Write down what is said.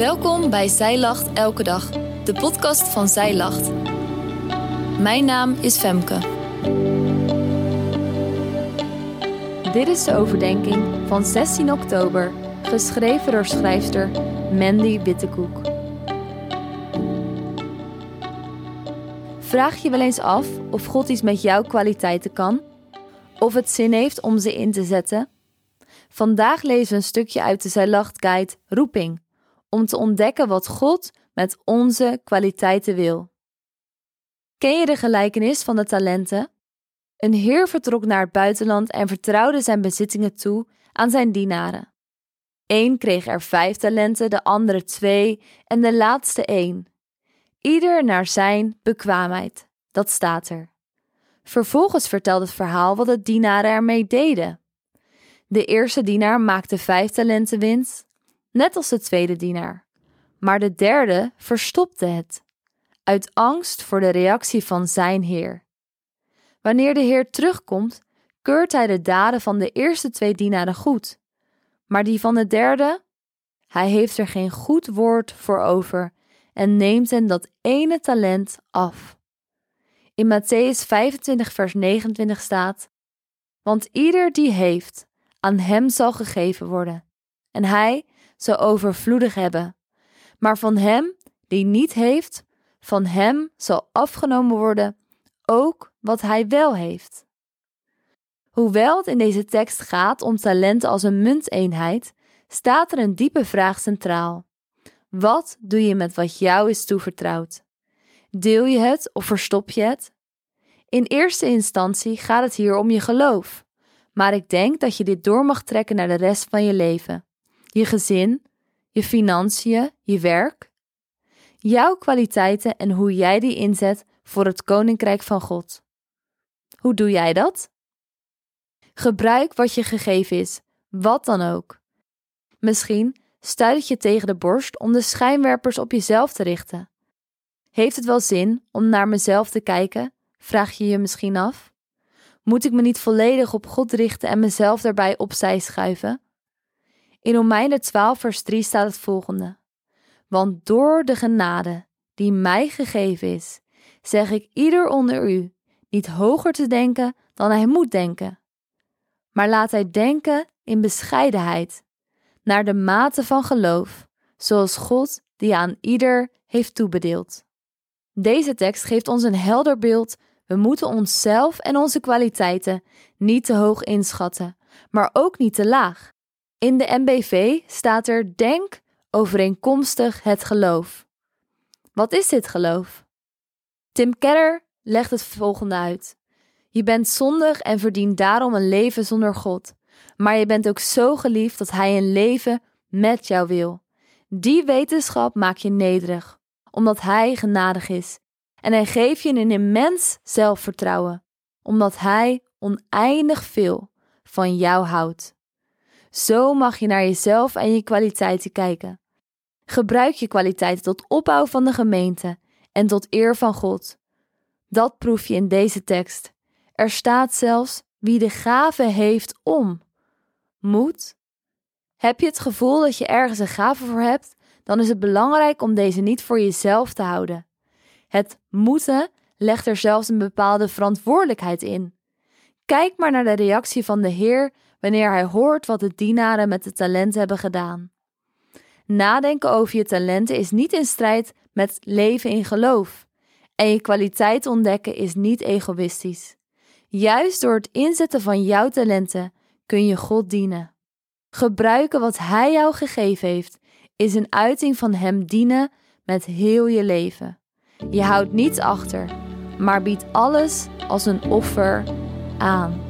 Welkom bij Zij Lacht Elke Dag, de podcast van Zij Lacht. Mijn naam is Femke. Dit is de overdenking van 16 oktober, geschreven door schrijfster Mandy Wittekoek. Vraag je wel eens af of God iets met jouw kwaliteiten kan? Of het zin heeft om ze in te zetten? Vandaag lezen we een stukje uit de Zij Lacht Guide Roeping om te ontdekken wat God met onze kwaliteiten wil. Ken je de gelijkenis van de talenten? Een heer vertrok naar het buitenland en vertrouwde zijn bezittingen toe aan zijn dienaren. Eén kreeg er vijf talenten, de andere twee en de laatste één. Ieder naar zijn bekwaamheid. Dat staat er. Vervolgens vertelt het verhaal wat de dienaren ermee deden. De eerste dienaar maakte vijf talenten winst, net als de tweede dienaar. Maar de derde verstopte het, uit angst voor de reactie van zijn heer. Wanneer de heer terugkomt, keurt hij de daden van de eerste twee dienaren goed, maar die van de derde, hij heeft er geen goed woord voor over en neemt hen dat ene talent af. In Matthäus 25, vers 29 staat: Want ieder die heeft, aan hem zal gegeven worden, en hij zal overvloedig hebben. Maar van hem die niet heeft, van hem zal afgenomen worden ook wat hij wel heeft. Hoewel het in deze tekst gaat om talenten als een munteenheid, staat er een diepe vraag centraal. Wat doe je met wat jou is toevertrouwd? Deel je het of verstop je het? In eerste instantie gaat het hier om je geloof, maar ik denk dat je dit door mag trekken naar de rest van je leven je gezin, je financiën, je werk. Jouw kwaliteiten en hoe jij die inzet voor het koninkrijk van God. Hoe doe jij dat? Gebruik wat je gegeven is, wat dan ook. Misschien stuit je tegen de borst om de schijnwerpers op jezelf te richten. Heeft het wel zin om naar mezelf te kijken? Vraag je je misschien af. Moet ik me niet volledig op God richten en mezelf daarbij opzij schuiven? In Romeinen 12, vers 3 staat het volgende: Want door de genade die mij gegeven is, zeg ik ieder onder u niet hoger te denken dan hij moet denken. Maar laat hij denken in bescheidenheid, naar de mate van geloof, zoals God die aan ieder heeft toebedeeld. Deze tekst geeft ons een helder beeld. We moeten onszelf en onze kwaliteiten niet te hoog inschatten, maar ook niet te laag. In de MBV staat er denk overeenkomstig het geloof. Wat is dit geloof? Tim Keller legt het volgende uit. Je bent zondig en verdient daarom een leven zonder God. Maar je bent ook zo geliefd dat Hij een leven met jou wil. Die wetenschap maakt je nederig, omdat Hij genadig is. En Hij geeft je een immens zelfvertrouwen, omdat Hij oneindig veel van jou houdt. Zo mag je naar jezelf en je kwaliteiten kijken. Gebruik je kwaliteiten tot opbouw van de gemeente en tot eer van God. Dat proef je in deze tekst. Er staat zelfs wie de gave heeft om. Moet. Heb je het gevoel dat je ergens een gave voor hebt, dan is het belangrijk om deze niet voor jezelf te houden. Het moeten legt er zelfs een bepaalde verantwoordelijkheid in. Kijk maar naar de reactie van de Heer wanneer hij hoort wat de dienaren met de talenten hebben gedaan. Nadenken over je talenten is niet in strijd met leven in geloof. En je kwaliteit ontdekken is niet egoïstisch. Juist door het inzetten van jouw talenten kun je God dienen. Gebruiken wat Hij jou gegeven heeft is een uiting van Hem dienen met heel je leven. Je houdt niets achter, maar biedt alles als een offer aan.